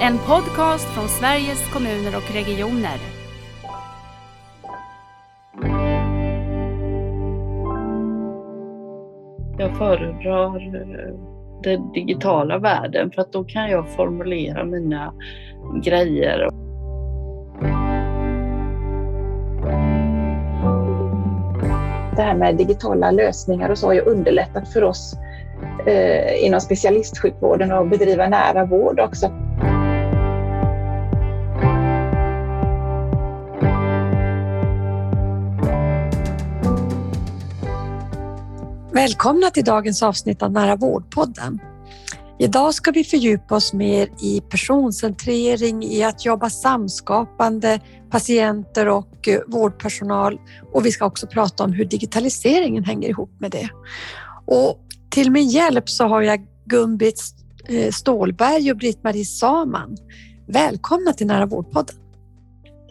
En podcast från Sveriges kommuner och regioner. Jag föredrar eh, den digitala världen för att då kan jag formulera mina grejer. Det här med digitala lösningar och så har ju underlättat för oss eh, inom specialistsjukvården att bedriva nära vård också. Välkomna till dagens avsnitt av Nära vårdpodden. Idag ska vi fördjupa oss mer i personcentrering, i att jobba samskapande, patienter och eh, vårdpersonal och vi ska också prata om hur digitaliseringen hänger ihop med det. Och till min hjälp så har jag Gun-Britt eh, Stålberg och Britt-Marie Saman. Välkomna till Nära vårdpodden.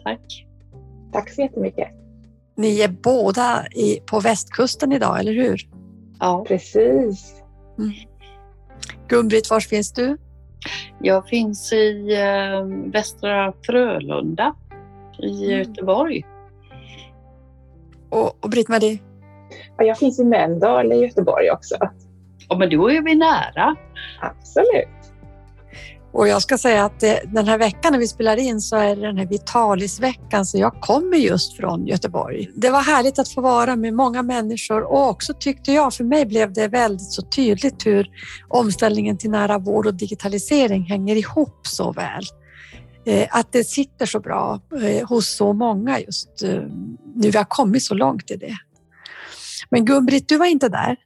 Tack. Tack så jättemycket. Ni är båda på västkusten idag, eller hur? Ja, precis. Mm. Gun-Britt, var finns du? Jag finns i eh, Västra Frölunda i mm. Göteborg. Och, och Britt-Marie? Ja, jag finns i Mölndal i Göteborg också. Ja, men då är vi nära. Absolut. Och jag ska säga att det, den här veckan när vi spelar in så är det den här Vitalis-veckan så jag kommer just från Göteborg. Det var härligt att få vara med många människor och också tyckte jag, för mig blev det väldigt så tydligt hur omställningen till nära vård och digitalisering hänger ihop så väl. Eh, att det sitter så bra eh, hos så många just eh, nu vi har kommit så långt i det. Men Gun-Britt, du var inte där?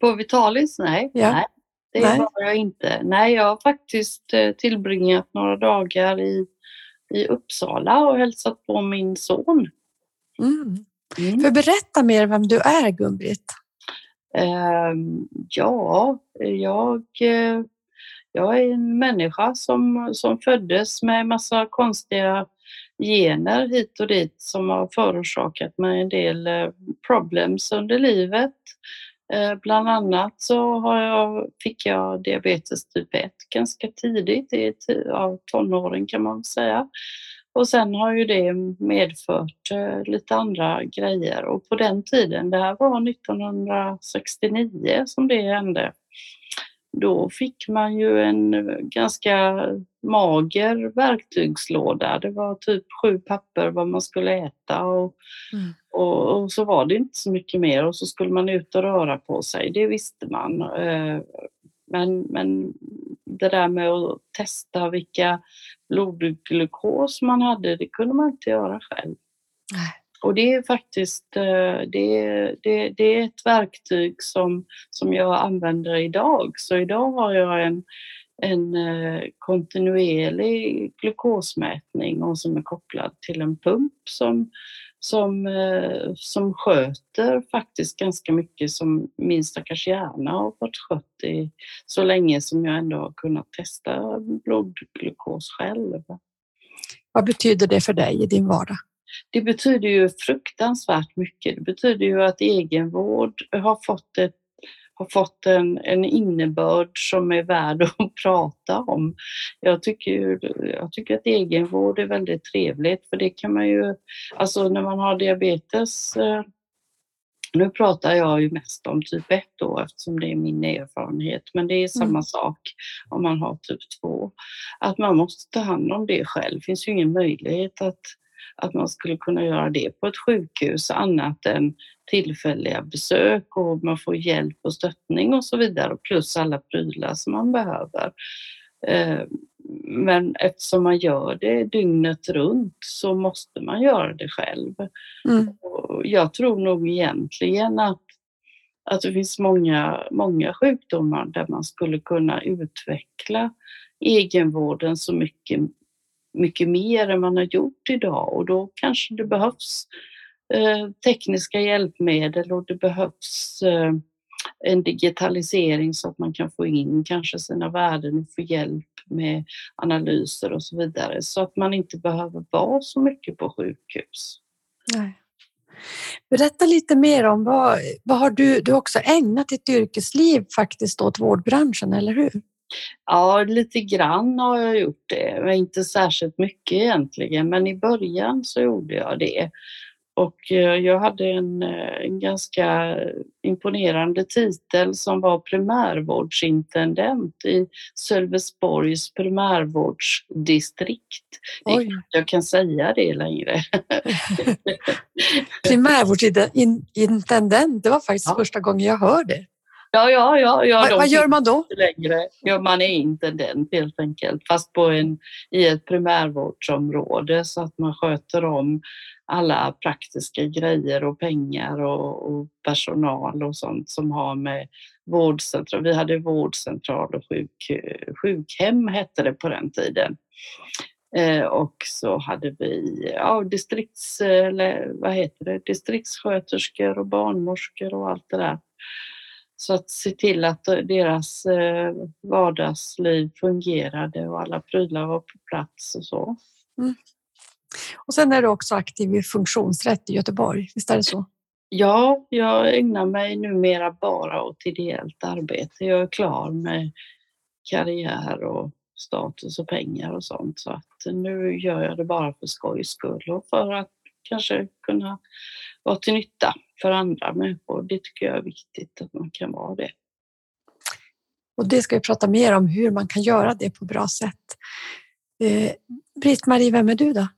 På Vitalis? Nej. Ja. nej. Det Nej. var jag inte. Nej, jag har faktiskt eh, tillbringat några dagar i, i Uppsala och hälsat på min son. Mm. Mm. För berätta mer vem du är, Gun-Britt. Uh, ja, jag, uh, jag är en människa som, som föddes med massa konstiga gener hit och dit som har förorsakat mig en del uh, problems under livet. Eh, bland annat så har jag, fick jag diabetes typ 1 ganska tidigt, i av tonåren kan man säga. Och sen har ju det medfört eh, lite andra grejer och på den tiden, det här var 1969 som det hände, då fick man ju en ganska mager verktygslåda. Det var typ sju papper vad man skulle äta och, mm och, och, så var det inte så mycket mer och så skulle man ut och röra på sig. Det visste man. Eh, men, men det där med att testa vilka blodglukos man hade, det kunde man inte göra själv. Nej. Och det är faktiskt eh, det, det, det är ett verktyg som, som jag använder idag. Så idag har jag en, en eh, kontinuerlig glukosmätning och som är kopplad till en pump som, som, eh, som sköter faktiskt ganska mycket som min stackars hjärna har fått skött i så länge som jag ändå har kunnat testa blodglukos själv. Vad betyder det för dig i din vardag? Det betyder ju fruktansvärt mycket. Det betyder ju att egenvård har fått, ett, har fått en, en innebörd som är värd att prata om. Jag tycker, jag tycker att egenvård är väldigt trevligt för det kan man ju, alltså när man har diabetes eh, nu pratar jag ju mest om typ 1 då eftersom det är min erfarenhet, men det är samma mm. sak om man har typ 2. Att man måste ta hand om det själv. Det finns ju ingen möjlighet att att man skulle kunna göra det på ett sjukhus annat än tillfälliga besök och man får hjälp och stöttning och så vidare plus alla prylar som man behöver. Eh, men eftersom man gör det dygnet runt så måste man göra det själv. Mm. jag tror nog egentligen att, att det finns många, många sjukdomar där man skulle kunna utveckla egenvården så mycket mycket mer än man har gjort idag och då kanske det behövs eh, tekniska hjälpmedel och det behövs eh, en digitalisering så att man kan få in kanske sina värden och få hjälp med analyser och så vidare så att man inte behöver vara så mycket på sjukhus. Nej. Berätta lite mer om vad, vad har du, du också ägnat ditt yrkesliv faktiskt åt vårdbranschen, eller hur? Ja, lite grann har jag gjort det, men inte särskilt mycket egentligen. Men i början så gjorde jag det. Och eh, jag hade en, eh, en ganska imponerande titel som var primärvårdsintendent i Sölvesborgs primärvårdsdistrikt. Oj. Jag kan säga det längre. primärvårdsintendent, det var faktiskt ja. första gången jag hörde. Ja, ja, ja. ja vad, vad gör man då? Längre. Ja, man är intendent helt enkelt, fast på en, i ett primärvårdsområde så att man sköter om alla praktiska grejer och pengar och, och personal och sånt som har med vårdcentral. Vi hade vårdcentral och sjuk, sjukhem hette det på den tiden. Eh, och så hade vi ja, distrikts, eller, vad heter det, distriktssköterskor och barnmorskor och allt det där. Så att se till att deras eh, vardagsliv fungerade och alla prylar var på plats och så. Mm. Och sen är du också aktiv i funktionsrätt i Göteborg, visst är det så? Ja, jag ägnar mig numera bara åt ideellt arbete. Jag är klar med karriär och status och pengar och sånt så att nu gör jag det bara för skojs skull och för att kanske kunna vara till nytta för andra människor. Det tycker jag är viktigt att man kan vara det. Och det ska vi prata mer om hur man kan göra det på bra sätt. Eh, Britt-Marie, vem är du då?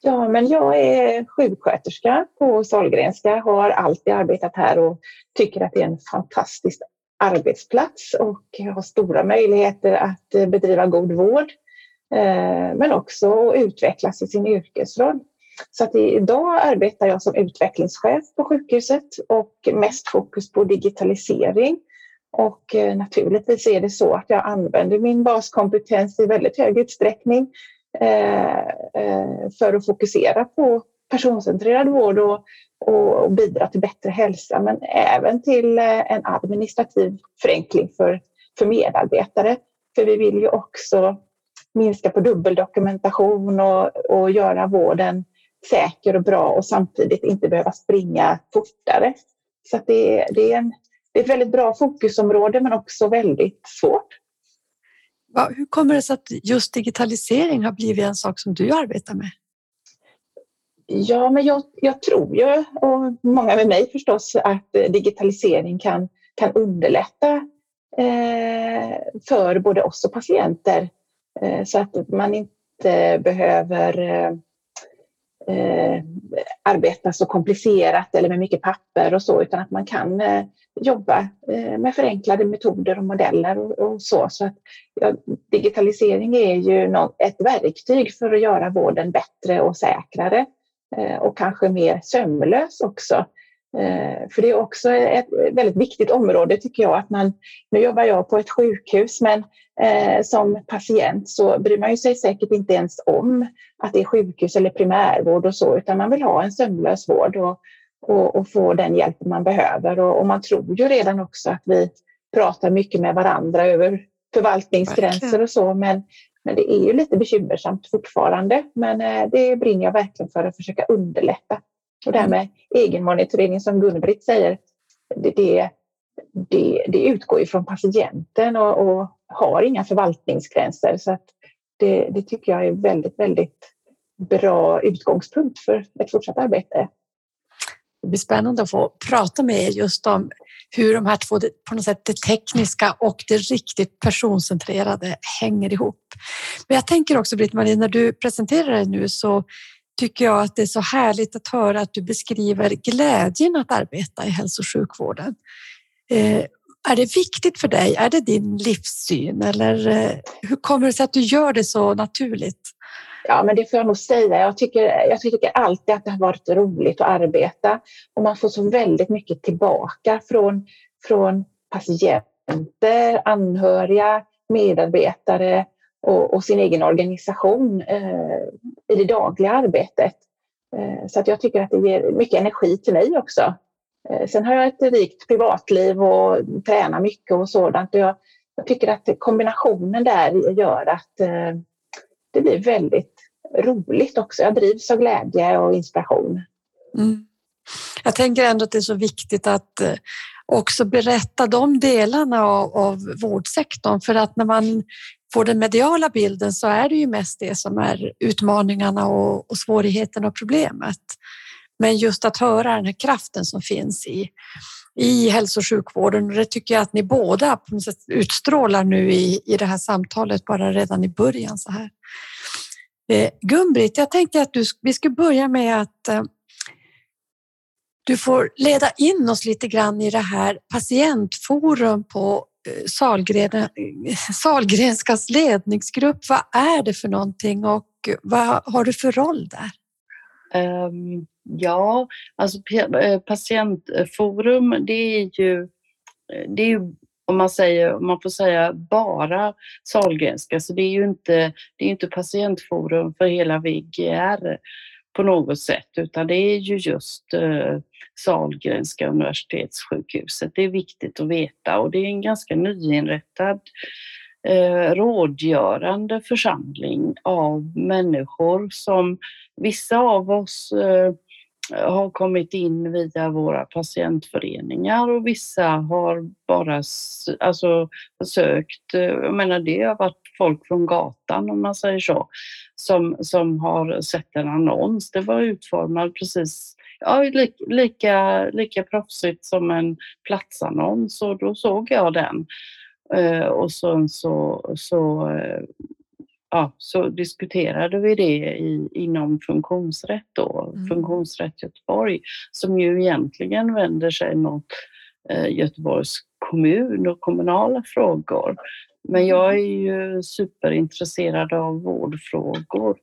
Ja, men jag är sjuksköterska på Sahlgrenska, har alltid arbetat här och tycker att det är en fantastisk arbetsplats och har stora möjligheter att eh, bedriva god vård eh, men också utvecklas i sin yrkesroll. Så att idag arbetar jag som utvecklingschef på sjukhuset och mest fokus på digitalisering. Och eh, naturligtvis är det så att jag använder min baskompetens i väldigt hög utsträckning Eh, eh, för att fokusera på personcentrerad vård och, och bidra till bättre hälsa, men även till eh, en administrativ förenkling för, för medarbetare. För vi vill ju också minska på dubbeldokumentation och, och göra vården säker och bra och samtidigt inte behöva springa fortare. Så det, det, är en, det är ett väldigt bra fokusområde men också väldigt svårt. Hur kommer det sig att just digitalisering har blivit en sak som du arbetar med? Ja, men jag, jag tror ju, och många med mig förstås, att digitalisering kan, kan underlätta eh, för både oss och patienter eh, så att man inte behöver eh, eh, arbeta så komplicerat eller med mycket papper och så, utan att man kan eh, jobba eh, med förenklade metoder och modeller och, och så. så att, ja, digitalisering är ju något, ett verktyg för att göra vården bättre och säkrare eh, och kanske mer sömlös också. Eh, för det är också ett väldigt viktigt område tycker jag. att man, Nu jobbar jag på ett sjukhus men eh, som patient så bryr man sig säkert inte ens om att det är sjukhus eller primärvård och så utan man vill ha en sömlös vård och, och, och få den hjälp man behöver. Och, och, man tror ju redan också att vi pratar mycket med varandra över förvaltningsgränser och så men, men det är ju lite bekymmersamt fortfarande. Men eh, det brinner jag verkligen för att försöka underlätta och det här med egenmonitorering som Gun-Britt säger, det, det, det, det utgår ifrån patienten och, och, har inga förvaltningsgränser. Så att det, det tycker jag är väldigt, väldigt bra utgångspunkt för ett fortsatt arbete. Det blir spännande att få prata med er just om hur de här två, på något sätt det tekniska och det riktigt personcentrerade hänger ihop. Men jag tänker också Britt-Marie, när du presenterar dig nu så tycker jag att det är så härligt att höra att du beskriver glädjen att arbeta i hälso och sjukvården. Eh, är det viktigt för dig? Är det din livssyn eller eh, hur kommer det sig att du gör det så naturligt? Ja, men det får jag nog säga. Jag tycker, jag tycker alltid att det har varit roligt att arbeta och man får så väldigt mycket tillbaka från, från patienter, anhöriga, medarbetare och, och sin egen organisation eh, i det dagliga arbetet. Eh, så att jag tycker att det ger mycket energi till mig också. Eh, sen har jag ett rikt privatliv och tränar mycket och sådant. Och jag, jag tycker att kombinationen där gör att eh, det blir väldigt roligt också. Jag drivs av glädje och inspiration. Mm. Jag tänker ändå att det är så viktigt att eh, också berätta de delarna av, av vårdsektorn för att när man får den mediala bilden så är det ju mest det som är utmaningarna och, och svårigheterna och problemet. Men just att höra den här kraften som finns i, i hälso och sjukvården och det tycker jag att ni båda på något sätt utstrålar nu i, i det här samtalet bara redan i början så här. Eh, Gun-Britt, jag tänkte att du, vi ska börja med att eh, du får leda in oss lite grann i det här patientforum på eh, Salgren, eh, Salgrenskas ledningsgrupp. Vad är det för någonting och vad har du för roll där? Um, ja, alltså eh, patientforum det är ju, det är ju om man, säger, om man får säga bara Salgrenska, så det är ju inte, det är inte patientforum för hela VGR på något sätt, utan det är ju just eh, Sahlgrenska universitetssjukhuset. Det är viktigt att veta och det är en ganska nyinrättad eh, rådgörande församling av människor som vissa av oss eh, har kommit in via våra patientföreningar och vissa har bara alltså, sökt. Eh, jag menar det har varit folk från gatan om man säger så, som, som har sett en annons. Det var utformad precis ja, lika, lika proffsigt som en platsannons och då såg jag den. Eh, och sen så, så, eh, ja, så diskuterade vi det i, inom funktionsrätt då, mm. Funktionsrätt Göteborg, som ju egentligen vänder sig mot eh, Göteborgs kommun och kommunala frågor. Men jag är ju superintresserad av vårdfrågor,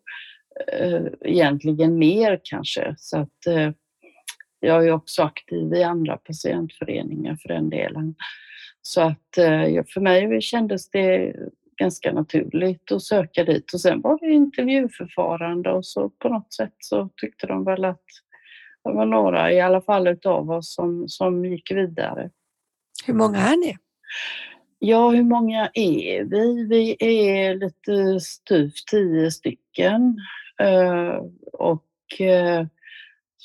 egentligen mer kanske. Så att jag är också aktiv i andra patientföreningar för den delen. Så att eh, för mig kändes det ganska naturligt att söka dit och sen var det intervjuförfarande och så på något sätt så tyckte de väl att det var några i alla fall utav oss som, som gick vidare. Hur många är ni? Ja, hur många är vi? Vi är lite styvt tio stycken eh, och eh,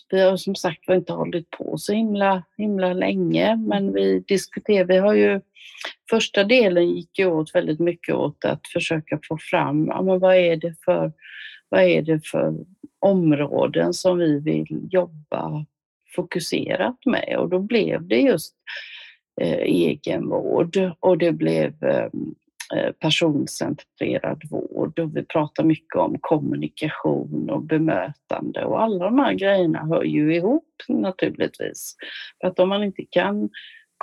vi har som sagt var inte hållit på så himla, himla länge, men vi diskuterar, vi har ju första delen gick ju åt väldigt mycket åt att försöka få fram, ja, men vad är det för, vad är det för områden som vi vill jobba fokuserat med? Och då blev det just eh, egenvård och det blev eh, Eh, personcentrerad vård och vi pratar mycket om kommunikation och bemötande och alla de här grejerna hör ju ihop naturligtvis. För att om man inte kan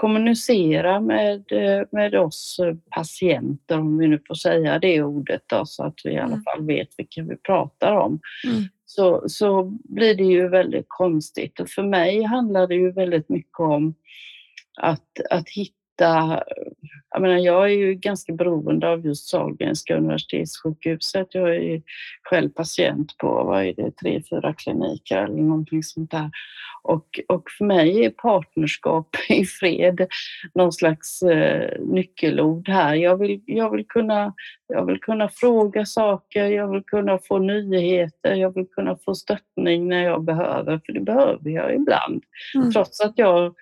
kommunicera med, eh, med oss patienter, om vi nu får säga det ordet då, så att vi i alla mm. fall vet vilka vi pratar om, mm. så, så blir det ju väldigt konstigt. Och för mig handlar det ju väldigt mycket om att, att hitta hitta... Jag, menar, jag är ju ganska beroende av just Sahlgrenska universitetssjukhuset. Jag är själv patient på, vad är det, tre, fyra kliniker eller någonting sånt där. Och, och för mig är partnerskap i fred någon slags eh, nyckelord här. Jag vill, jag, vill kunna, jag vill kunna fråga saker, jag vill kunna få nyheter, jag vill kunna få stöttning när jag behöver, för det behöver jag ibland. Mm. Trots att jag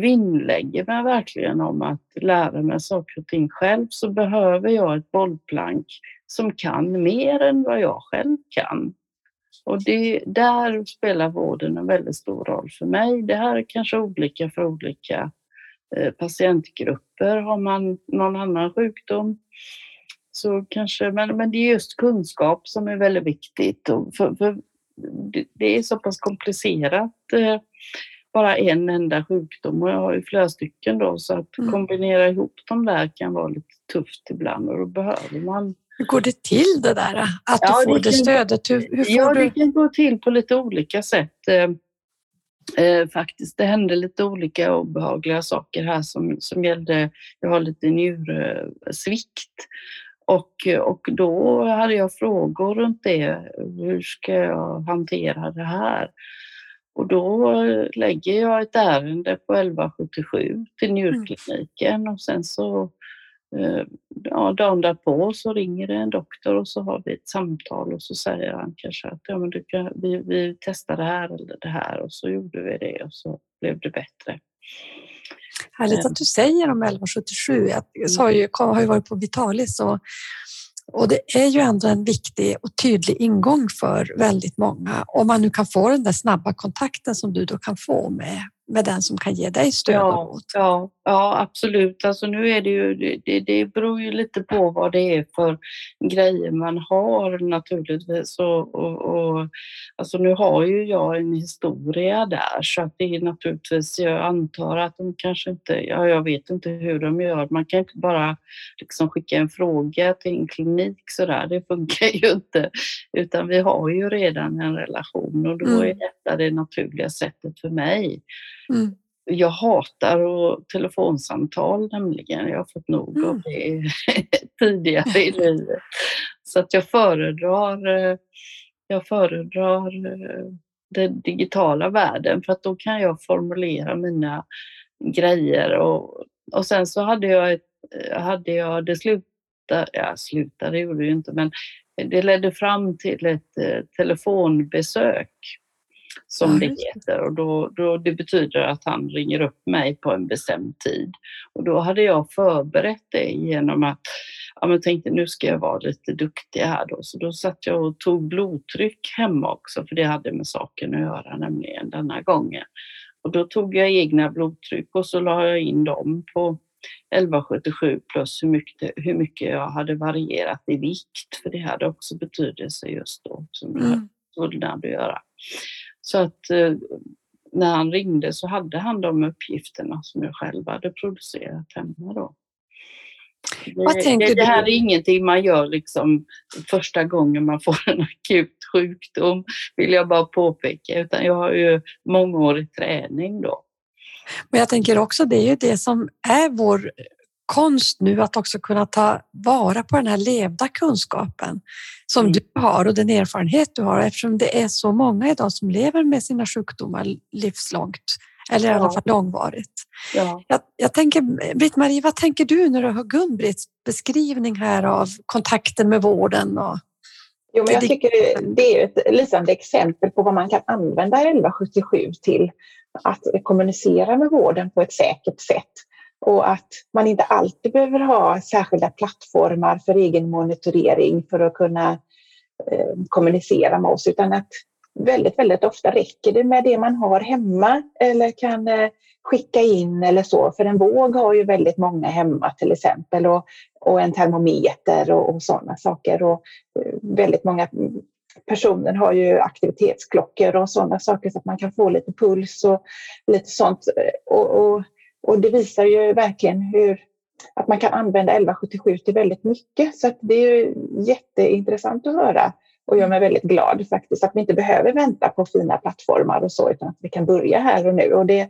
vinnlägger mig verkligen om att lära mig saker och ting själv så behöver jag ett bollplank som kan mer än vad jag själv kan. Och det, där spelar vården en väldigt stor roll för mig. Det här är kanske olika för olika eh, patientgrupper. Har man någon annan sjukdom så kanske, men, men det är just kunskap som är väldigt viktigt. Och för, för det är så pass komplicerat eh, bara en enda sjukdom och jag har ju flera stycken då så att mm. kombinera ihop dem där kan vara lite tufft ibland och då behöver man hur går det till det där? Att ja, du får det, det stödet? Hur, hur ja, du... det kan gå till på lite olika sätt. Eh, eh, faktiskt, det hände lite olika obehagliga saker här som, som gällde, jag har lite njursvikt och, och då hade jag frågor runt det. Hur ska jag hantera det här? Och då lägger jag ett ärende på 1177 till njurkliniken och sen så eh, ja, dagen därpå så ringer det en doktor och så har vi ett samtal och så säger han kanske att ja, men du kan, vi, vi testar det här eller det här och så gjorde vi det och så blev det bättre. Härligt att du säger om 1177. Jag har ju, har ju varit på Vitalis och, och det är ju ändå en viktig och tydlig ingång för väldigt många. Om man nu kan få den där snabba kontakten som du då kan få med, med den som kan ge dig stöd ja, och råd. Ja, ja, absolut. Alltså nu är det ju, det, det beror ju lite på vad det är för grejer man har naturligtvis. Och, och, och, alltså nu har ju jag en historia där så att det är naturligtvis, jag antar att de kanske inte, ja jag vet inte hur de gör. Man kan inte bara liksom skicka en fråga till en klinik sådär, det funkar ju inte. Utan vi har ju redan en relation och då Mm. är detta det naturliga sättet för mig. Mm. Jag hatar och telefonsamtal nämligen. Jag har fått nog av Mm. det tidigare i livet. Så att jag föredrar, eh, jag föredrar eh, den digitala världen för att då kan jag formulera mina grejer. Och, och sen så hade jag, ett, eh, hade jag det slutade, ja slutade gjorde det ju inte men det ledde fram till ett telefonbesök som det heter. Och då, då, det betyder att han ringer upp mig på en bestämd tid. Och då hade jag förberett det genom att ja, men tänkte nu ska jag vara lite duktig här då. Så då satt jag och tog blodtryck hemma också för det hade med saken att göra nämligen denna gången. Och då tog jag egna blodtryck och så la jag in dem på 1177 plus hur mycket, hur mycket jag hade varierat i vikt för det hade också betydelse just då som jag Mm. svullnad att göra. Så att eh, när han ringde så hade han de uppgifterna som jag själv hade producerat hemma då. Det, tänker det, det här är ingenting man gör liksom första gången man får en akut sjukdom, vill jag bara påpeka, utan jag har ju mångårig träning då. Men jag tänker också, det är ju det som är vår konst nu, att också kunna ta vara på den här levda kunskapen som Mm. du har och den erfarenhet du har eftersom det är så många idag som lever med sina sjukdomar livslångt eller i alla fall långvarigt. Ja. Jag, jag tänker, Britt-Marie, vad tänker du när du hör Gun-Britts beskrivning här av kontakten med vården? Och, Jo, men jag Det- tycker det är ett lysande exempel på vad man kan använda 1177 till. Att kommunicera med vården på ett säkert sätt. Och att man inte alltid behöver ha särskilda plattformar för egen monitorering för att kunna eh, kommunicera med oss. Utan att väldigt, väldigt ofta räcker det med det man har hemma eller kan eh, skicka in eller så. För en våg har ju väldigt många hemma till exempel. Och, och en termometer och, och sådana saker. Och eh, väldigt många personer har ju aktivitetsklockor och sådana saker så att man kan få lite puls och lite sånt. Eh, och, och, och det visar ju verkligen hur att man kan använda 1177 till väldigt mycket. Så att det är ju jätteintressant att höra och gör mig väldigt glad faktiskt att vi inte behöver vänta på fina plattformar och så utan att vi kan börja här och nu. Och det,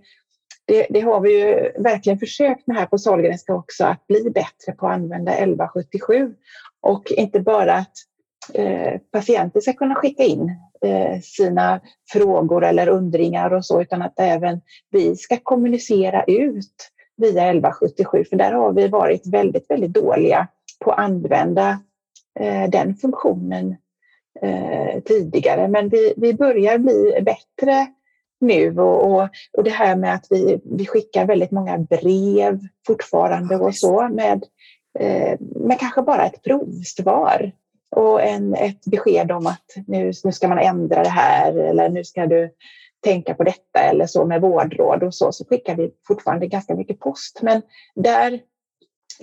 det, det har vi ju verkligen försökt med här på Sahlgrenska också att bli bättre på att använda 1177 och inte bara att eh, patienter ska kunna skicka in sina frågor eller undringar och så utan att även vi ska kommunicera ut via 1177 för där har vi varit väldigt, väldigt dåliga på att använda eh, den funktionen eh, tidigare. Men vi, vi börjar bli bättre nu och, och, och det här med att vi, vi skickar väldigt många brev fortfarande och så med, eh, med kanske bara ett provsvar och en, ett besked om att nu, nu ska man ändra det här eller nu ska du tänka på detta eller så med vårdråd och så, så skickar vi fortfarande ganska mycket post. Men där,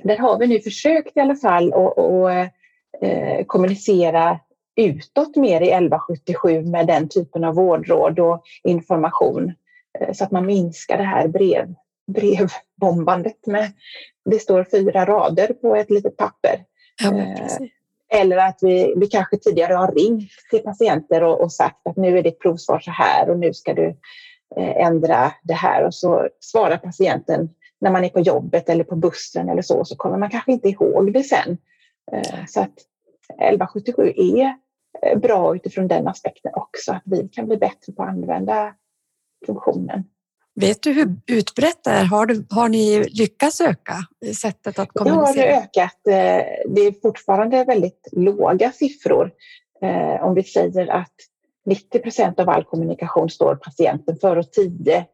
där har vi nu försökt i alla fall att och, eh, kommunicera utåt mer i 1177 med den typen av vårdråd och information eh, så att man minskar det här brev, brevbombandet med det står fyra rader på ett litet papper. ja, Eh. Eller att vi, vi kanske tidigare har ringt till patienter och, och sagt att nu är ditt provsvar så här och nu ska du eh, ändra det här. Och så svarar patienten när man är på jobbet eller på bussen eller så, så kommer man kanske inte ihåg det sen. Eh, så att 1177 är eh, bra utifrån den aspekten också, att vi kan bli bättre på att använda funktionen. Vet du hur utbrett det är? Har, du, har ni lyckats öka sättet att kommunicera? Det har ökat. Eh, det är fortfarande väldigt låga siffror. Eh, om vi säger att 90 procent av all kommunikation står patienten för och 10 eh,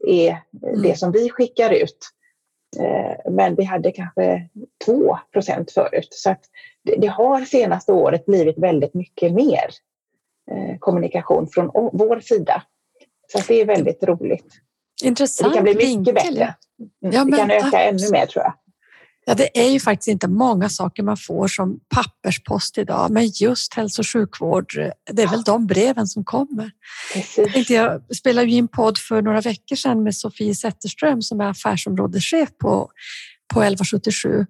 är det mm. som vi skickar ut. Men vi hade kanske 2 procent förut. Så det har senaste året blivit väldigt mycket mer kommunikation från vår sida. Så det är väldigt roligt. Intressant Det kan bli mycket vinkel. bättre. Mm. Ja, det kan öka absolut. ännu mer tror jag. Ja, det är ju faktiskt inte många saker man får som papperspost idag, men just hälso och sjukvård, det är väl de breven som kommer. Jag, jag spelade ju in podd för några veckor sedan med Sofie Zetterström som är affärsområdeschef på, på 1177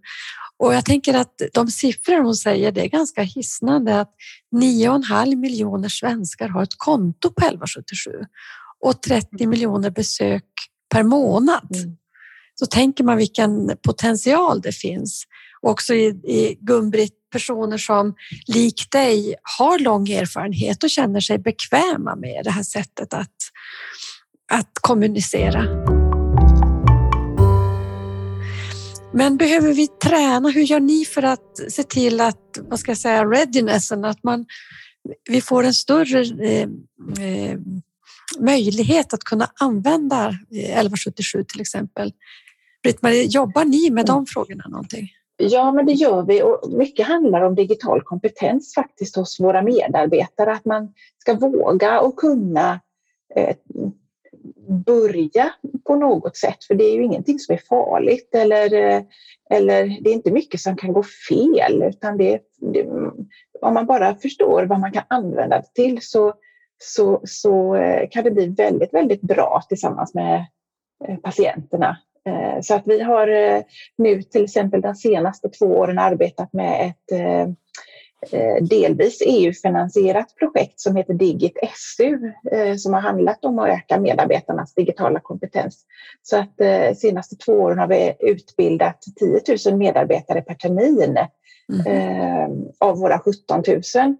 och jag tänker att de siffror hon säger, det är ganska hisnande att 9,5 miljoner svenskar har ett konto på 1177 och 30 miljoner besök per månad. Mm. Så tänker man vilken potential det finns. Också i, i Gumbrit, personer som lik dig har lång erfarenhet och känner sig bekväma med det här sättet att, att kommunicera. Men behöver vi träna? Hur gör ni för att se till att, vad ska jag säga, readinessen, att man, vi får en större eh, eh, möjlighet att kunna använda 1177 till exempel. Britt-Marie, jobbar ni med de frågorna någonting? Ja, men det gör vi och mycket handlar om digital kompetens faktiskt hos våra medarbetare. Att man ska våga och kunna eh, börja på något sätt, för det är ju ingenting som är farligt eller, eh, eller det är inte mycket som kan gå fel, utan det, det, om man bara förstår vad man kan använda det till så, så, så eh, kan det bli väldigt, väldigt bra tillsammans med eh, patienterna. Eh, så att vi har nu till exempel de senaste två åren arbetat med ett delvis EU-finansierat projekt som heter Digit SU som har handlat om att öka medarbetarnas digitala kompetens. Så att de senaste två åren har vi utbildat 10 000 medarbetare per termin mm. av våra 17 000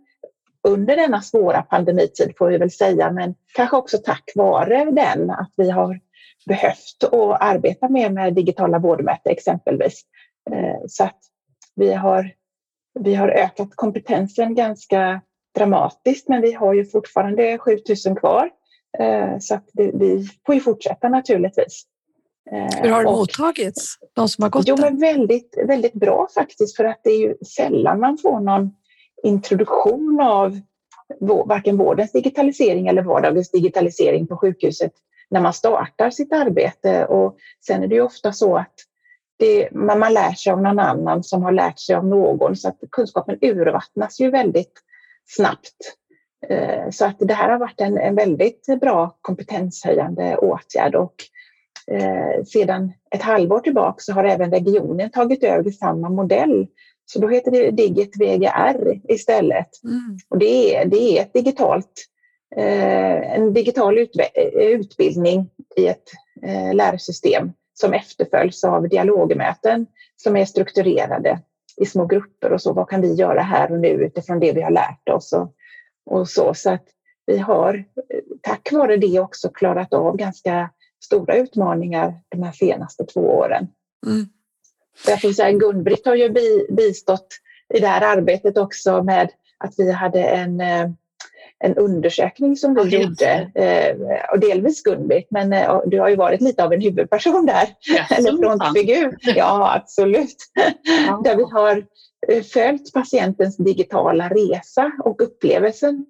under denna svåra pandemitid får vi väl säga, men kanske också tack vare den att vi har behövt att arbeta mer med digitala vårdmöten exempelvis. Så att vi har vi har ökat kompetensen ganska dramatiskt, men vi har ju fortfarande 7000 kvar. Eh, så att vi får ju fortsätta naturligtvis. Eh, Hur har det mottagits, de som har gått Jo, men väldigt, väldigt bra faktiskt, för att det är ju sällan man får någon introduktion av varken vårdens digitalisering eller vardagens digitalisering på sjukhuset när man startar sitt arbete. Och sen är det ju ofta så att det, man, man lär sig av någon annan som har lärt sig av någon så att kunskapen urvattnas ju väldigt snabbt. Eh, så att det här har varit en, en väldigt bra kompetenshöjande åtgärd och eh, sedan ett halvår tillbaka så har även regionen tagit över samma modell. Så då heter det Digit VGR istället. Mm. Och det är, det är ett digitalt, eh, en digital utbildning i ett lärsystem som efterföljs av dialogmöten som är strukturerade i små grupper och så. Vad kan vi göra här och nu utifrån det vi har lärt oss och, och så. Så att vi har tack vare det också klarat av ganska stora utmaningar de här senaste två åren. Mm. Därför säga, Gun-Britt har ju bistått i det här arbetet också med att vi hade en eh, en undersökning som vi ja, gjorde, eh, och delvis Gunbritt, men eh, du har ju varit lite av en huvudperson där, ja, eller frontfigur. Ja, absolut. Ja. där vi har följt patientens digitala resa och upplevelsen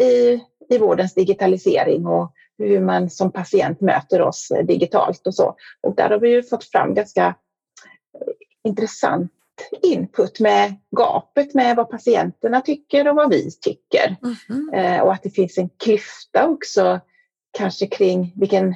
i, i vårdens digitalisering och hur man som patient möter oss digitalt och så. Och där har vi ju fått fram ganska intressant input med gapet med vad patienterna tycker och vad vi tycker. Mm. Eh, och att det finns en klyfta också kanske kring vilken,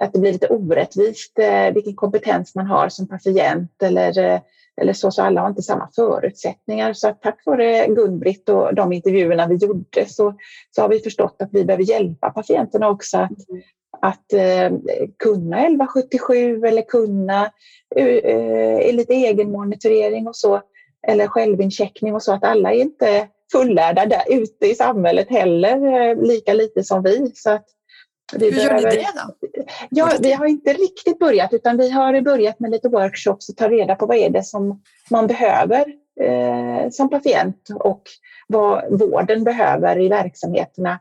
att det blir lite orättvist eh, vilken kompetens man har som patient eller, eh, eller så, så alla har inte samma förutsättningar. Så att tack vare Gun-Britt och de intervjuerna vi gjorde så, så har vi förstått att vi behöver hjälpa patienterna också att, mm att eh, kunna 1177 eller kunna eh, lite egenmonitorering och så, eller självincheckning och så, att alla är inte fullärda där ute i samhället heller, eh, lika lite som vi. Så att Vi Hur gör ni behöver- det då? Ja, vi har inte riktigt börjat utan vi har börjat med lite workshops och ta reda på vad är det som man behöver eh, som patient och vad vården behöver i verksamheterna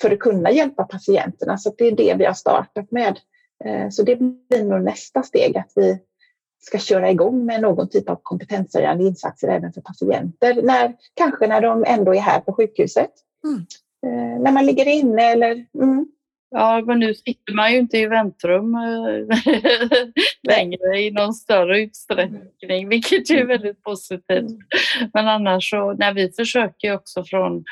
för att kunna hjälpa patienterna. Så det är det vi har startat med. Eh, så det blir nog nästa steg att vi ska köra igång med någon typ av kompetenshöjande insatser även för patienter. När, kanske när de ändå är här på sjukhuset. Mm. Eh, när man ligger inne eller mm, Ja, men nu sitter man ju inte i väntrum eh, längre i någon större utsträckning, vilket är väldigt positivt. Men annars så, nej, vi försöker också från,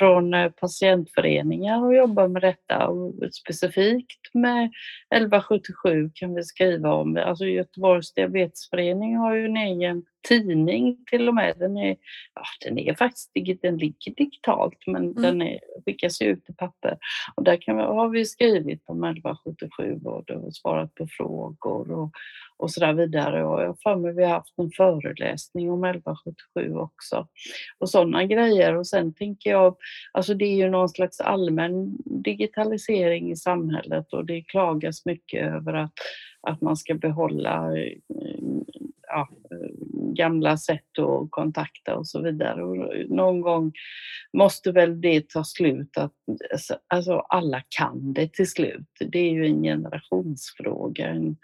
från eh, patientföreningar och jobbar med detta och specifikt med 1177 kan vi skriva om. Alltså Göteborgs diabetesförening har ju en egen tidning till och med. Den är, ja, den är faktiskt den ligger digitalt men den är, skickas ut i papper. Och där kan vi, har vi skrivit om 1177 och har svarat på frågor och, och så där vidare. Och jag har för mig vi har haft en föreläsning om 1177 också. Och sådana grejer. Och sen tänker jag, alltså det är ju någon slags allmän digitalisering i samhället och det klagas mycket över att, att man ska behålla eh, ja, eh, gamla sätt att kontakta och så vidare. Och någon gång måste väl det ta slut. Att, alltså, alltså alla kan det till slut. Det är ju en generationsfråga, en,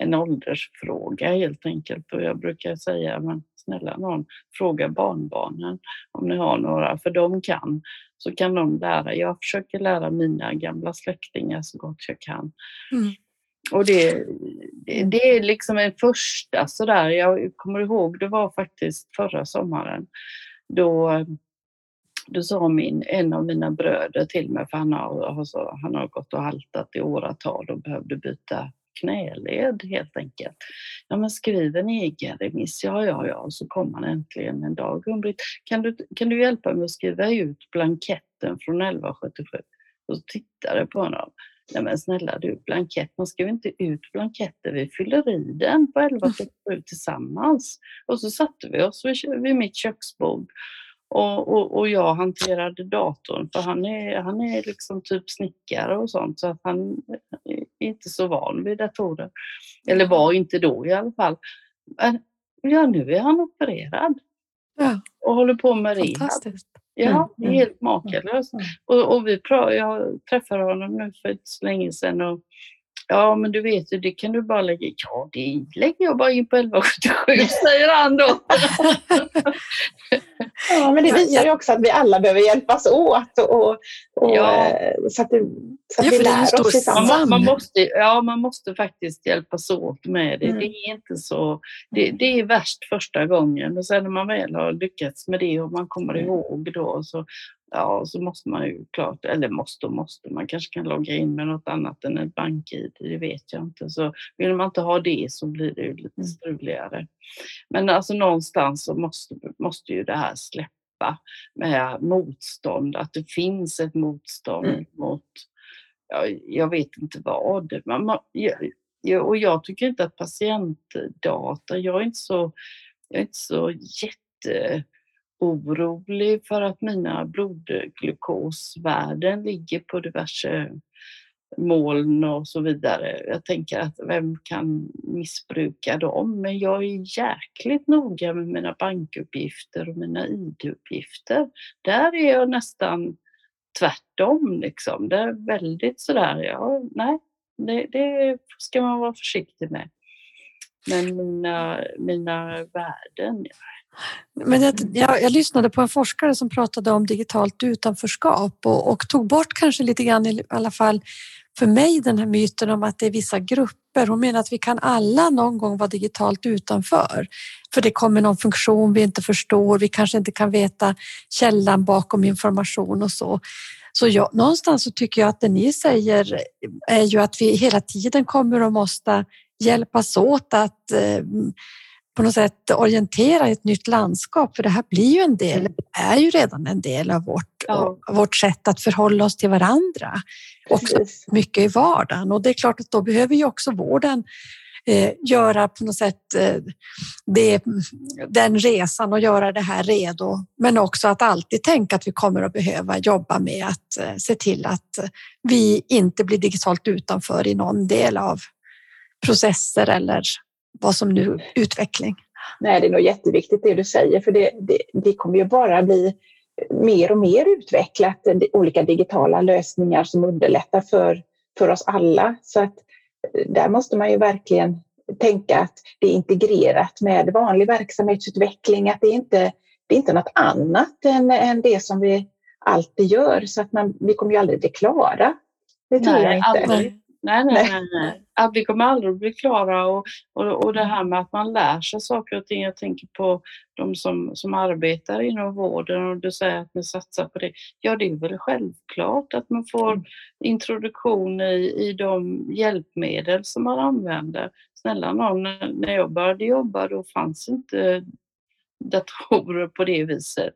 en åldersfråga helt enkelt. Och jag brukar säga, men snälla någon, fråga barnbarnen om ni har några, för de kan. Så kan de lära. Jag försöker lära mina gamla släktingar så gott jag kan. Mm. Och det, det, är liksom en första sådär, jag kommer ihåg det var faktiskt förra sommaren. Då, då sa min, en av mina bröder till mig, för han har, alltså, han har gått och haltat i åratal och behövde byta knäled helt enkelt. Ja men skriv en egen remiss, ja ja ja, och så kom han äntligen en dag. Kan du, kan du hjälpa mig att skriva ut blanketten från 1177? Och så tittade jag på honom. Nej men snälla du, blankett, man skriver inte ut blanketter, vi fyller i den på 1177 tillsammans. Och så satte vi oss vid, vid mitt köksbord och, och, och jag hanterade datorn för han är, han är liksom typ snickare och sånt så att han är inte så van vid datorer. Eller var inte då i alla fall. Men ja, nu är han opererad Ja, och håller på med rehab. Ja, det är Mm, helt makalöst. Mm. Och, och vi pra- jag träffade honom nu för inte så länge sedan och ja, men du vet det kan du bara lägga Ja, det lägger jag bara in på 1177, säger han då. Ja, men det visar ju också att vi alla behöver hjälpas åt och, och, Ja. eh, så att, det, så att Ja, vi lär oss Man, tillsammans. man, Samhälle. måste, ja, man måste faktiskt hjälpas åt med det. Mm. Det är inte så... Det, det är värst första gången och sen när man väl har lyckats med det och man kommer Mm. ihåg då så, ja, så måste man ju klart, eller måste och måste, man kanske kan logga in med något annat än ett bank-id, det vet jag inte. Så vill man inte ha det så blir det ju lite Mm. struligare. Men alltså någonstans så måste, måste ju det här släppa med motstånd, att det finns ett motstånd Mm. mot ja, jag vet inte vad. Man, man, jag, och jag tycker inte att patientdata, jag är inte så, jag är inte så orolig för att mina blodglukosvärden ligger på diverse moln och så vidare. Jag tänker att vem kan missbruka dem? Men jag är jäkligt noga med mina bankuppgifter och mina ID-uppgifter. Där är jag nästan tvärtom liksom. Det är väldigt sådär, ja, nej, det, det ska man vara försiktig med. Men mina, mina värden, men jag, jag, jag lyssnade på en forskare som pratade om digitalt utanförskap och, och tog bort kanske lite grann i alla fall för mig den här myten om att det är vissa grupper. Hon menar att vi kan alla någon gång vara digitalt utanför. För det kommer någon funktion vi inte förstår. Vi kanske inte kan veta källan bakom information och så. Så jag, någonstans så tycker jag att det ni säger är ju att vi hela tiden kommer att måste hjälpas åt att eh, på något sätt orientera i ett nytt landskap. För det här blir ju en del, är ju redan en del av vårt, Ja. vårt sätt att förhålla oss till varandra. Också Precis. mycket i vardagen och det är klart att då behöver ju också vården eh, göra på något sätt eh, det, den resan och göra det här redo. Men också att alltid tänka att vi kommer att behöva jobba med att eh, se till att vi inte blir digitalt utanför i någon del av processer eller vad som nu utveckling. Nej, det är nog jätteviktigt det du säger, för det, det, det kommer ju bara bli mer och mer utvecklat, olika digitala lösningar som underlättar för, för oss alla. Så att eh, där måste man ju verkligen tänka att det är integrerat med vanlig verksamhetsutveckling, att det inte det är inte något annat än, än det som vi alltid gör, så att man, vi kommer ju aldrig bli klara. Det tror Nej, jag inte. aldrig. Nej, nej, nej. nej. Att vi kommer aldrig bli klara och, och, och det här med att man lär sig saker och ting. Jag tänker på de som, som arbetar inom vården och du säger att ni satsar på det. Ja, det är väl självklart att man får Mm. introduktion i, i de hjälpmedel som man använder. Snälla någon, när jag började jobba då fanns inte datorer på det viset.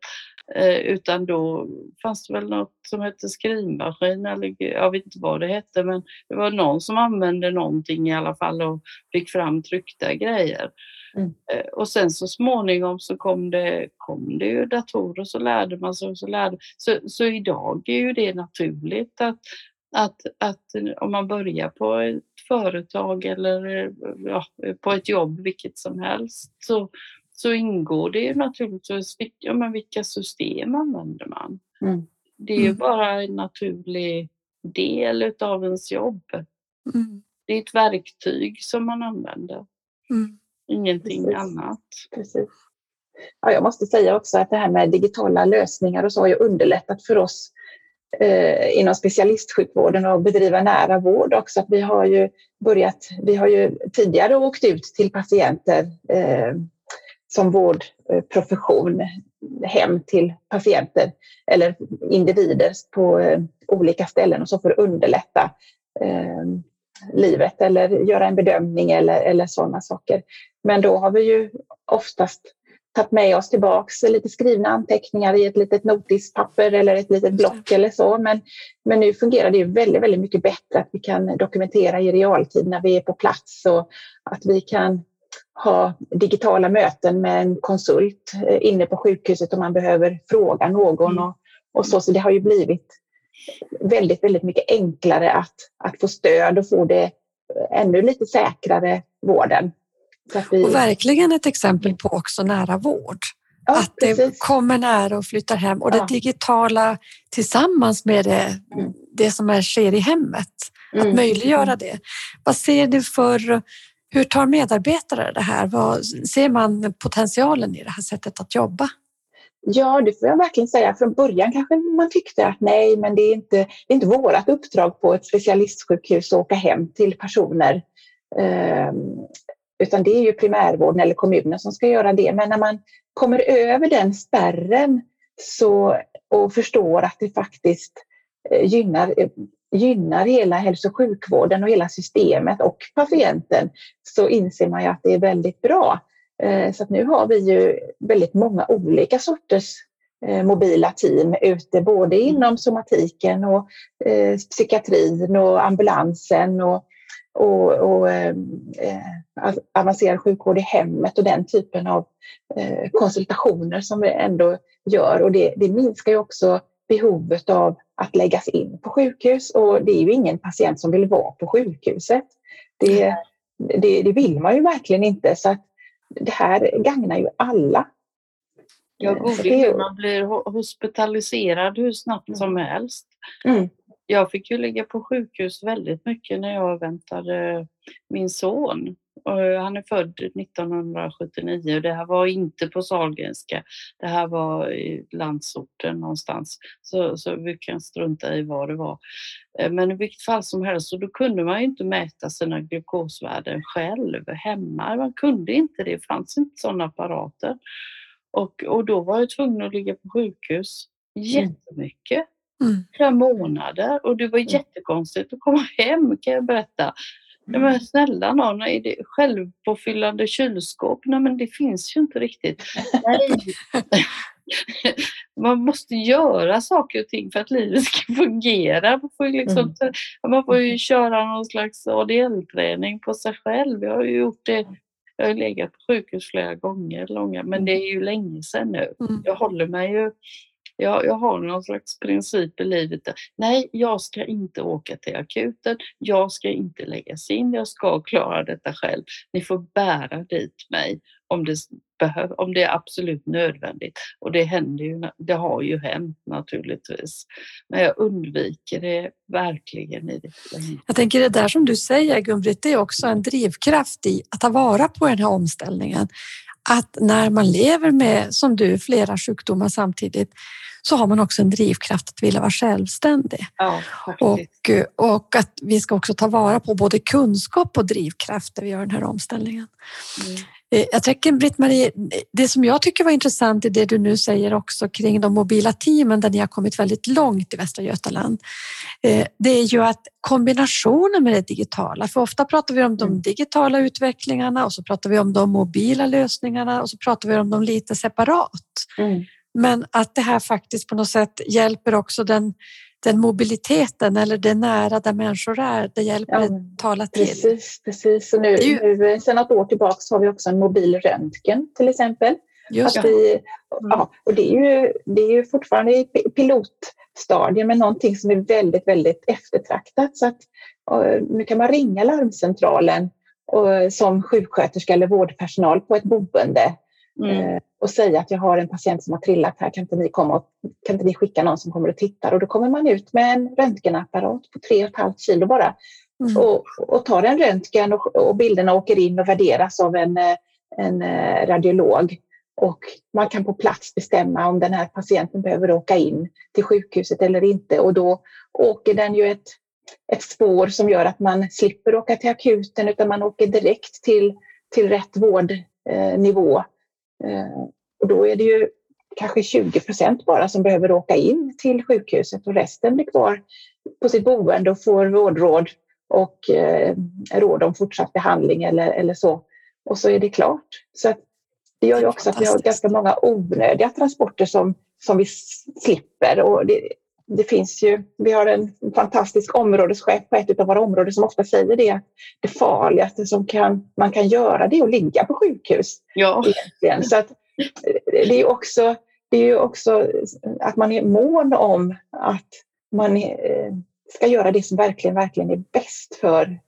Eh, utan då fanns det väl något som hette skrivmaskin eller jag vet inte vad det hette men det var någon som använde någonting i alla fall och fick fram tryckta grejer. Mm. Eh, och sen så småningom så kom det, kom det ju datorer så lärde man sig så lärde så, så idag är ju det naturligt att, att, att om man börjar på ett företag eller ja, på ett jobb vilket som helst så, så ingår det ju naturligtvis ja, men vilka system använder man. Mm. Det är ju Mm. bara en naturlig del utav ens jobb. Mm. Det är ett verktyg som man använder, Mm. ingenting Precis. annat. Precis. Ja, jag måste säga också att det här med digitala lösningar och så har ju underlättat för oss eh, inom specialistsjukvården att bedriva nära vård också. Att vi har ju börjat, vi har ju tidigare åkt ut till patienter eh, som vårdprofession hem till patienter eller individer på eh, olika ställen och så för att underlätta eh, livet eller göra en bedömning eller, eller sådana saker. Men då har vi ju oftast tagit med oss tillbaks lite skrivna anteckningar i ett litet notispapper eller ett litet block eller så. Men, men nu fungerar det ju väldigt, väldigt mycket bättre att vi kan dokumentera i realtid när vi är på plats och att vi kan ha digitala möten med en konsult eh, inne på sjukhuset om man behöver fråga någon Mm. och, och så. Så det har ju blivit väldigt, väldigt mycket enklare att, att få stöd och få det ännu lite säkrare vården. Vi, Och verkligen ett exempel på också nära vård. ja, att det precis. kommer nära och flyttar hem och Ja. det digitala tillsammans med det, Mm. det som är, sker i hemmet. Att Mm. möjliggöra det. Vad ser du för, hur tar medarbetare det här? Vad, ser man potentialen i det här sättet att jobba? Ja, det får jag verkligen säga. Från början kanske man tyckte att nej, men det är inte, det är inte vårt uppdrag på ett specialistsjukhus att åka hem till personer. Ehm, utan det är ju primärvården eller kommunen som ska göra det. Men när man kommer över den spärren så, och förstår att det faktiskt eh, gynnar, eh, gynnar hela hälso och sjukvården och hela systemet och patienten så inser man ju att det är väldigt bra. Eh, så att nu har vi ju väldigt många olika sorters eh, mobila team ute, både inom somatiken och eh, psykiatrin och ambulansen och, och, och eh, eh avancerad sjukvård i hemmet och den typen av eh, konsultationer som vi ändå gör. Och det, det minskar ju också behovet av att läggas in på sjukhus och det är ju ingen patient som vill vara på sjukhuset. Det, det, det vill man ju verkligen inte. Så att det här gagnar ju alla. Ja, Eh, gode ju- man blir ho- hospitaliserad hur snabbt som helst. Mm. Jag fick ju ligga på sjukhus väldigt mycket när jag väntade min son. Och Han är född 1979 och det här var inte på Sahlgrenska. Det här var i landsorten någonstans. Så, så vi kan strunta i vad det var. Eh, Men i vilket fall som helst, så då kunde man ju inte mäta sina glukosvärden själv hemma. Man kunde inte det, det fanns inte sådana apparater. Och, och då var jag tvungen att ligga på sjukhus jättemycket Mm. flera månader och det var jättekonstigt att komma hem kan jag berätta. Nej, men snälla någon, är det självpåfyllande kylskåp? Nej men det finns ju inte riktigt. Man måste göra saker och ting för att livet ska fungera. Man får ju, liksom, Mm. man får ju köra någon slags ADL-träning på sig själv. Jag har ju gjort det. Jag har legat på sjukhus flera gånger, långa, men det är ju länge sedan nu. Mm. Jag håller mig ju jag, jag har någon slags princip i livet. Där. Nej, jag ska inte åka till akuten. Jag ska inte läggas in. Jag ska klara detta själv. Ni får bära dit mig om det, behöv, om det är absolut nödvändigt. Och det händer ju, det har ju hänt naturligtvis. Men jag undviker det verkligen i det. Jag tänker det där som du säger Gun-Britt, det är också en drivkraft i att ta vara på den här omställningen. Att när man lever med, som du, flera sjukdomar samtidigt så har man också en drivkraft att vilja vara självständig. Ja. Och, och att vi ska också ta vara på både kunskap och drivkraft när vi gör den här omställningen. Mm. Eh, Jag tänker Britt-Marie, det som jag tycker var intressant i det du nu säger också kring de mobila teamen där ni har kommit väldigt långt i Västra Götaland. eh, Det är ju att kombinationen med det digitala, för ofta pratar vi om de Mm. digitala utvecklingarna och så pratar vi om de mobila lösningarna och så pratar vi om dem lite separat. Mm. Men att det här faktiskt på något sätt hjälper också den, den mobiliteten eller det nära där människor är. Det hjälper Ja, att tala till. Precis, precis. Och nu, är nu, sen något år tillbaka så har vi också en mobil röntgen till exempel. Just Att vi, ja, och det är, ju, det är ju fortfarande i pi- pilotstadiet men någonting som är väldigt, väldigt eftertraktat. Så att, nu kan man ringa larmcentralen och, som sjuksköterska eller vårdpersonal på ett boende Mm. eh, och säga att jag har en patient som har trillat här, kan inte ni, komma och, kan inte ni skicka någon som kommer och tittar? Och då kommer man ut med en röntgenapparat på 3,5 kilo bara Mm. och, och tar en röntgen och, och bilderna åker in och värderas av en, eh, en eh, radiolog. Och man kan på plats bestämma om den här patienten behöver åka in till sjukhuset eller inte. Och då åker den ju ett, ett spår som gör att man slipper åka till akuten utan man åker direkt till, till rätt vårdnivå. Eh, och då är det ju kanske 20 procent bara som behöver åka in till sjukhuset och resten blir kvar på sitt boende och får vårdråd och eh, råd om fortsatt behandling eller, eller så. Och så är det klart. Så det gör ju också att vi har ganska många onödiga transporter som, som vi slipper. Och det, det finns ju, vi har en fantastisk områdeschef på ett av våra områden som ofta säger det att det farligaste som kan, man kan göra det är att ligga på sjukhus. Ja, Egentligen. Så att eh, det är ju också, det är också att man är mån om att man eh, ska göra det som verkligen, verkligen är bäst för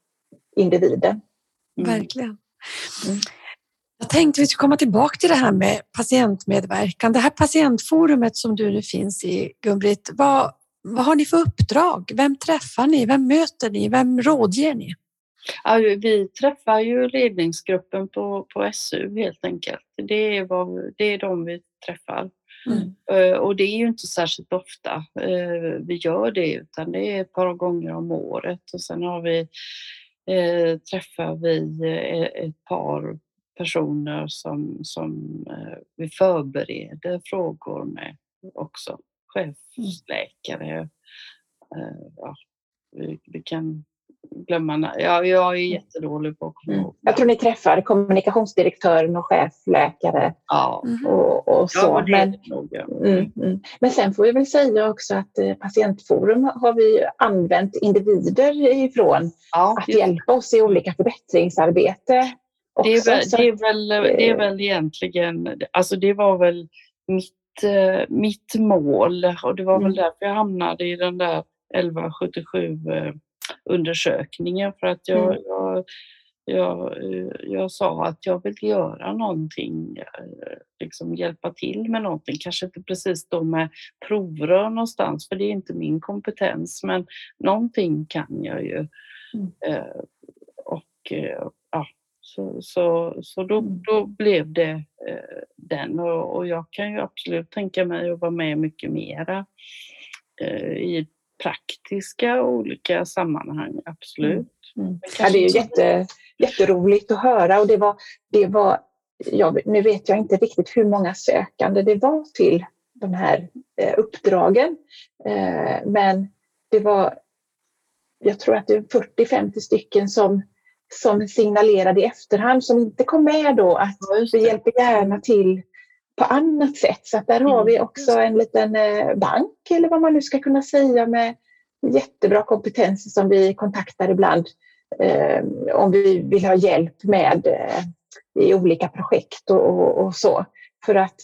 individen. Mm. Verkligen. Mm. Jag tänkte vi skulle komma tillbaka till det här med patientmedverkan. Det här patientforumet som du nu finns i, Gun-Britt, vad, vad har ni för uppdrag? Vem träffar ni? Vem möter ni? Vem rådger ni? Ja, vi träffar ju ledningsgruppen på, på SU helt enkelt. Det är, vad, det är de vi träffar. Mm. Eh, Och det är ju inte särskilt ofta eh, vi gör det utan det är ett par gånger om året och sen har vi, eh, träffar vi ett par personer som, som eh, vi förbereder frågor med också. Chefsläkare. Eh, ja, vi, vi kan glömma ja, Jag är jättedålig på att komma Mm. ihåg. Jag tror ni träffar kommunikationsdirektören och chefläkare Ja, och, och så. ja Men, det nog. Ja. mm, mm. Men sen får vi väl säga också att eh, Patientforum har vi använt individer ifrån Ja, att just hjälpa oss i olika förbättringsarbete. Det är, också. väl, det, är väl, det är väl egentligen, alltså det var väl mitt, eh, mitt mål och det var Mm. väl därför jag hamnade i den där 1177 eh, undersökningen för att jag, Mm. jag, jag, eh, jag sa att jag vill göra någonting, liksom hjälpa till med någonting, kanske inte precis då med provrör någonstans för det är inte min kompetens men någonting kan jag ju. Mm. Och ja, så, så, så då, Mm. då blev det eh, den och, och jag kan ju absolut tänka mig att vara med mycket mera eh, i praktiska olika sammanhang, absolut. Mm. Men Ja, det är jätte, jätteroligt att höra och det var, det var ja, nu vet jag inte riktigt hur många sökande det var till de här eh, uppdragen. Eh, men det var, jag tror att det är 40-50 stycken som, som signalerade i efterhand som inte kom med då att Ja, vi hjälper gärna till på annat sätt. Så där har Mm. vi också en liten eh, bank eller vad man nu ska kunna säga med jättebra kompetenser som vi kontaktar ibland eh, om vi vill ha hjälp med eh, i olika projekt och, och, och så. För att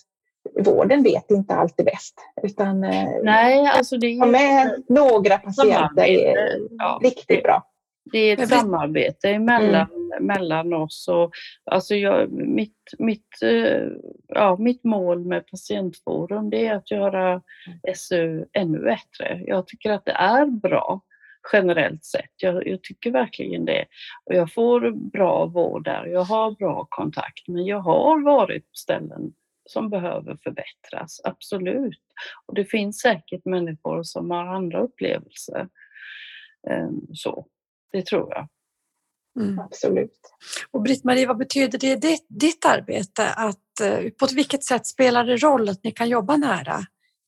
vården vet inte alltid bäst. Utan eh, Nej, alltså det ha är, med några patienter är Samarbete, ja. riktigt bra. Det är ett samarbete mellan, mellan oss. Och, alltså jag, mitt, mitt, eh, ja, mitt mål med Patientforum det är att göra SU ännu bättre. Jag tycker att det är bra generellt sett. Jag, jag tycker verkligen det. Och jag får bra vård där, jag har bra kontakt, men jag har varit på ställen som behöver förbättras, absolut. Och det finns säkert människor som har andra upplevelser. Ehm, Så, det tror jag. Mm. Absolut. Och Britt-Marie, vad betyder det i ditt, ditt arbete? Att, eh, på vilket sätt spelar det roll att ni kan jobba nära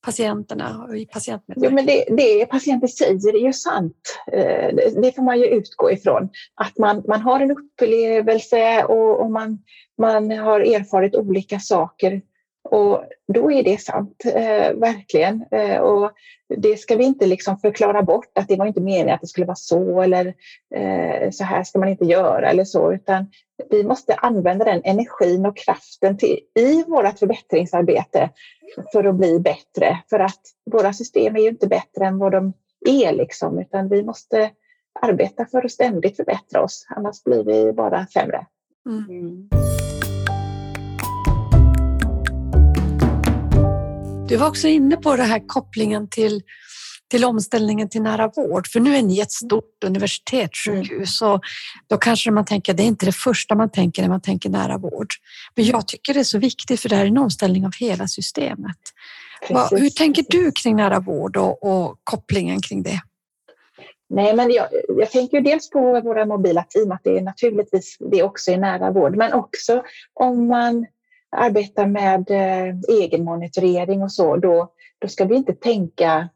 patienterna och i Jo, men det, det patienter säger är ju sant. Eh, Det, det får man ju utgå ifrån. Att man, man har en upplevelse och, och man, man har erfarit olika saker. Och då är det sant, eh, verkligen. Eh, och det ska vi inte liksom förklara bort, att det var inte meningen att det skulle vara så eller eh, så här ska man inte göra eller så, utan vi måste använda den energin och kraften till, i vårt förbättringsarbete för att bli bättre. För att våra system är ju inte bättre än vad de är, liksom, utan vi måste arbeta för att ständigt förbättra oss, annars blir vi bara sämre. Mm. Du var också inne på den här kopplingen till, till omställningen till nära vård, för nu är ni ett stort universitetssjukhus och då kanske man tänker, det är inte det första man tänker när man tänker nära vård. Men jag tycker det är så viktigt för det här är en omställning av hela systemet. Vad- hur Precis. tänker du kring nära vård och, och kopplingen kring det? Nej, men jag, jag tänker ju dels på våra mobila team, att det är naturligtvis det också är nära vård, men också om man arbetar med eh, egenmonitorering och så, då, då ska vi inte tänka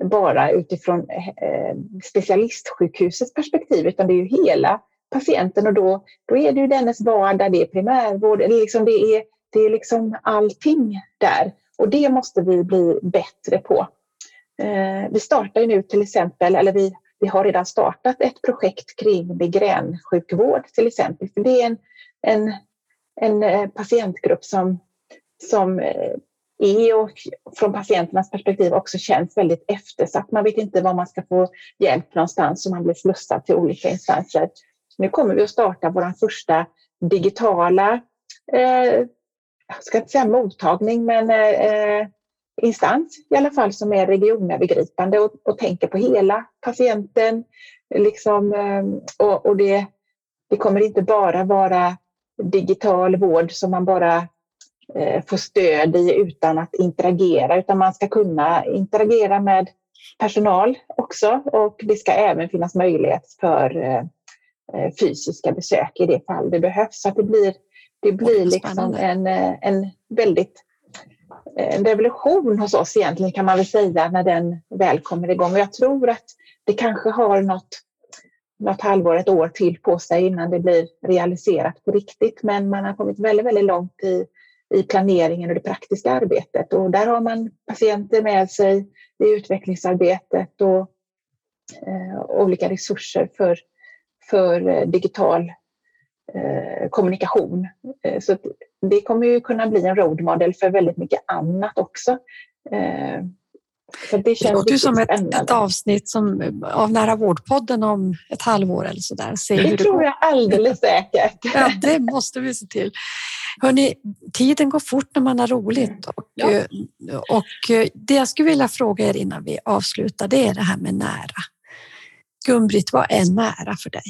bara utifrån eh, specialistsjukhusets perspektiv, utan det är ju hela patienten och då, då är det ju dennes vardag, det är primärvård, eller liksom det, är, det är liksom allting där. Och det måste vi bli bättre på. Eh, vi startar ju nu till exempel, eller vi, vi har redan startat ett projekt kring migränsjukvård till exempel. För det är en, en, en eh, patientgrupp som, som eh, är och från patienternas perspektiv också känns väldigt eftersatt. Man vet inte var man ska få hjälp någonstans och man blir slussad till olika instanser. Nu kommer vi att starta vår första digitala, eh, jag ska inte säga mottagning, men eh, instans i alla fall som är regionövergripande och, och tänker på hela patienten. Liksom, eh, och och det, det kommer inte bara vara digital vård som man bara eh, får stöd i utan att interagera, utan man ska kunna interagera med personal också och det ska även finnas möjlighet för eh, eh, fysiska besök i det fall det behövs. Så att det blir, det blir liksom en, en väldigt en revolution hos oss egentligen kan man väl säga när den väl kommer igång. Och jag tror att det kanske har något, något halvår, ett år till på sig innan det blir realiserat på riktigt. Men man har kommit väldigt, väldigt långt i, i planeringen och det praktiska arbetet. Och där har man patienter med sig i utvecklingsarbetet och eh, olika resurser för, för eh, digital eh, kommunikation. Eh, så det kommer ju kunna bli en roadmodel för väldigt mycket annat också. Eh, så det Det låter ju som ett, ett avsnitt som, av Nära vårdpodden om ett halvår eller så där. Se Det det tror jag alldeles säkert. Ja, det måste vi se till. Hörrni, tiden går fort när man har roligt. Och, Ja. eh, och eh, det jag skulle vilja fråga er innan vi avslutar, det är det här med nära. Gun-Britt, vad är nära för dig?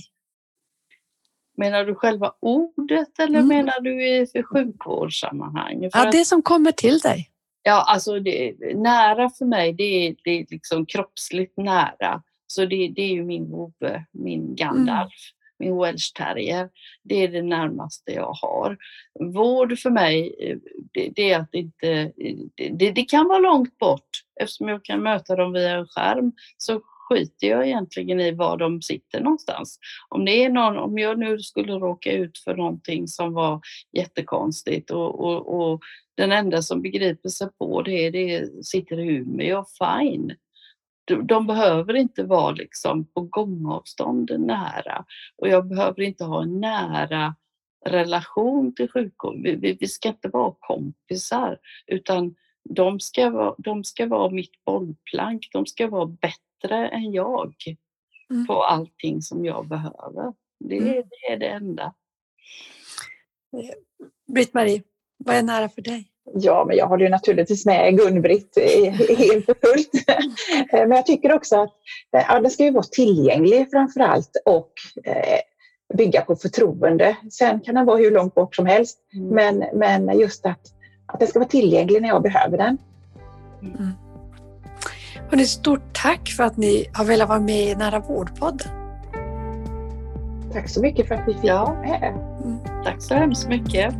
Menar du själva ordet eller Mm. menar du i sjukvårdssammanhang? För Ja, det som kommer till dig. Ja, alltså det, nära för mig, det är, det är liksom kroppsligt nära. Så det, det är ju min vovve, min Gandalf, min Welsh terrier. Det är det närmaste jag har. Vård för mig, eh, det, det är att inte... Det, det kan vara långt bort eftersom jag kan möta dem via en skärm. Så skiter jag egentligen i var de sitter någonstans. Om det är någon, om jag nu skulle råka ut för någonting som var jättekonstigt och, och, och den enda som begriper sig på det, det sitter i Umeå, fine. De, de behöver inte vara liksom på gångavstånd nära och jag behöver inte ha en nära relation till sjukvård. Vi, vi, vi ska inte vara kompisar utan de ska, vara, de ska vara mitt bollplank. De ska vara bättre än jag Mm. på allting som jag behöver. Det, Mm. det är det enda. Britt-Marie, vad är nära för dig? Ja, men jag håller ju naturligtvis med Gun-Britt eh, helt och fullt. Eh, Men jag tycker också att eh, ja, den ska ju vara tillgänglig framför allt och eh, bygga på förtroende. Sen kan den vara hur långt bort som helst, Mm. men, men just att, att den ska vara tillgänglig när jag behöver den. Hörrni, stort tack för att ni har velat vara med i Nära vårdpodden. Tack så mycket för att vi fick Ja. vara med. Tack så hemskt mycket.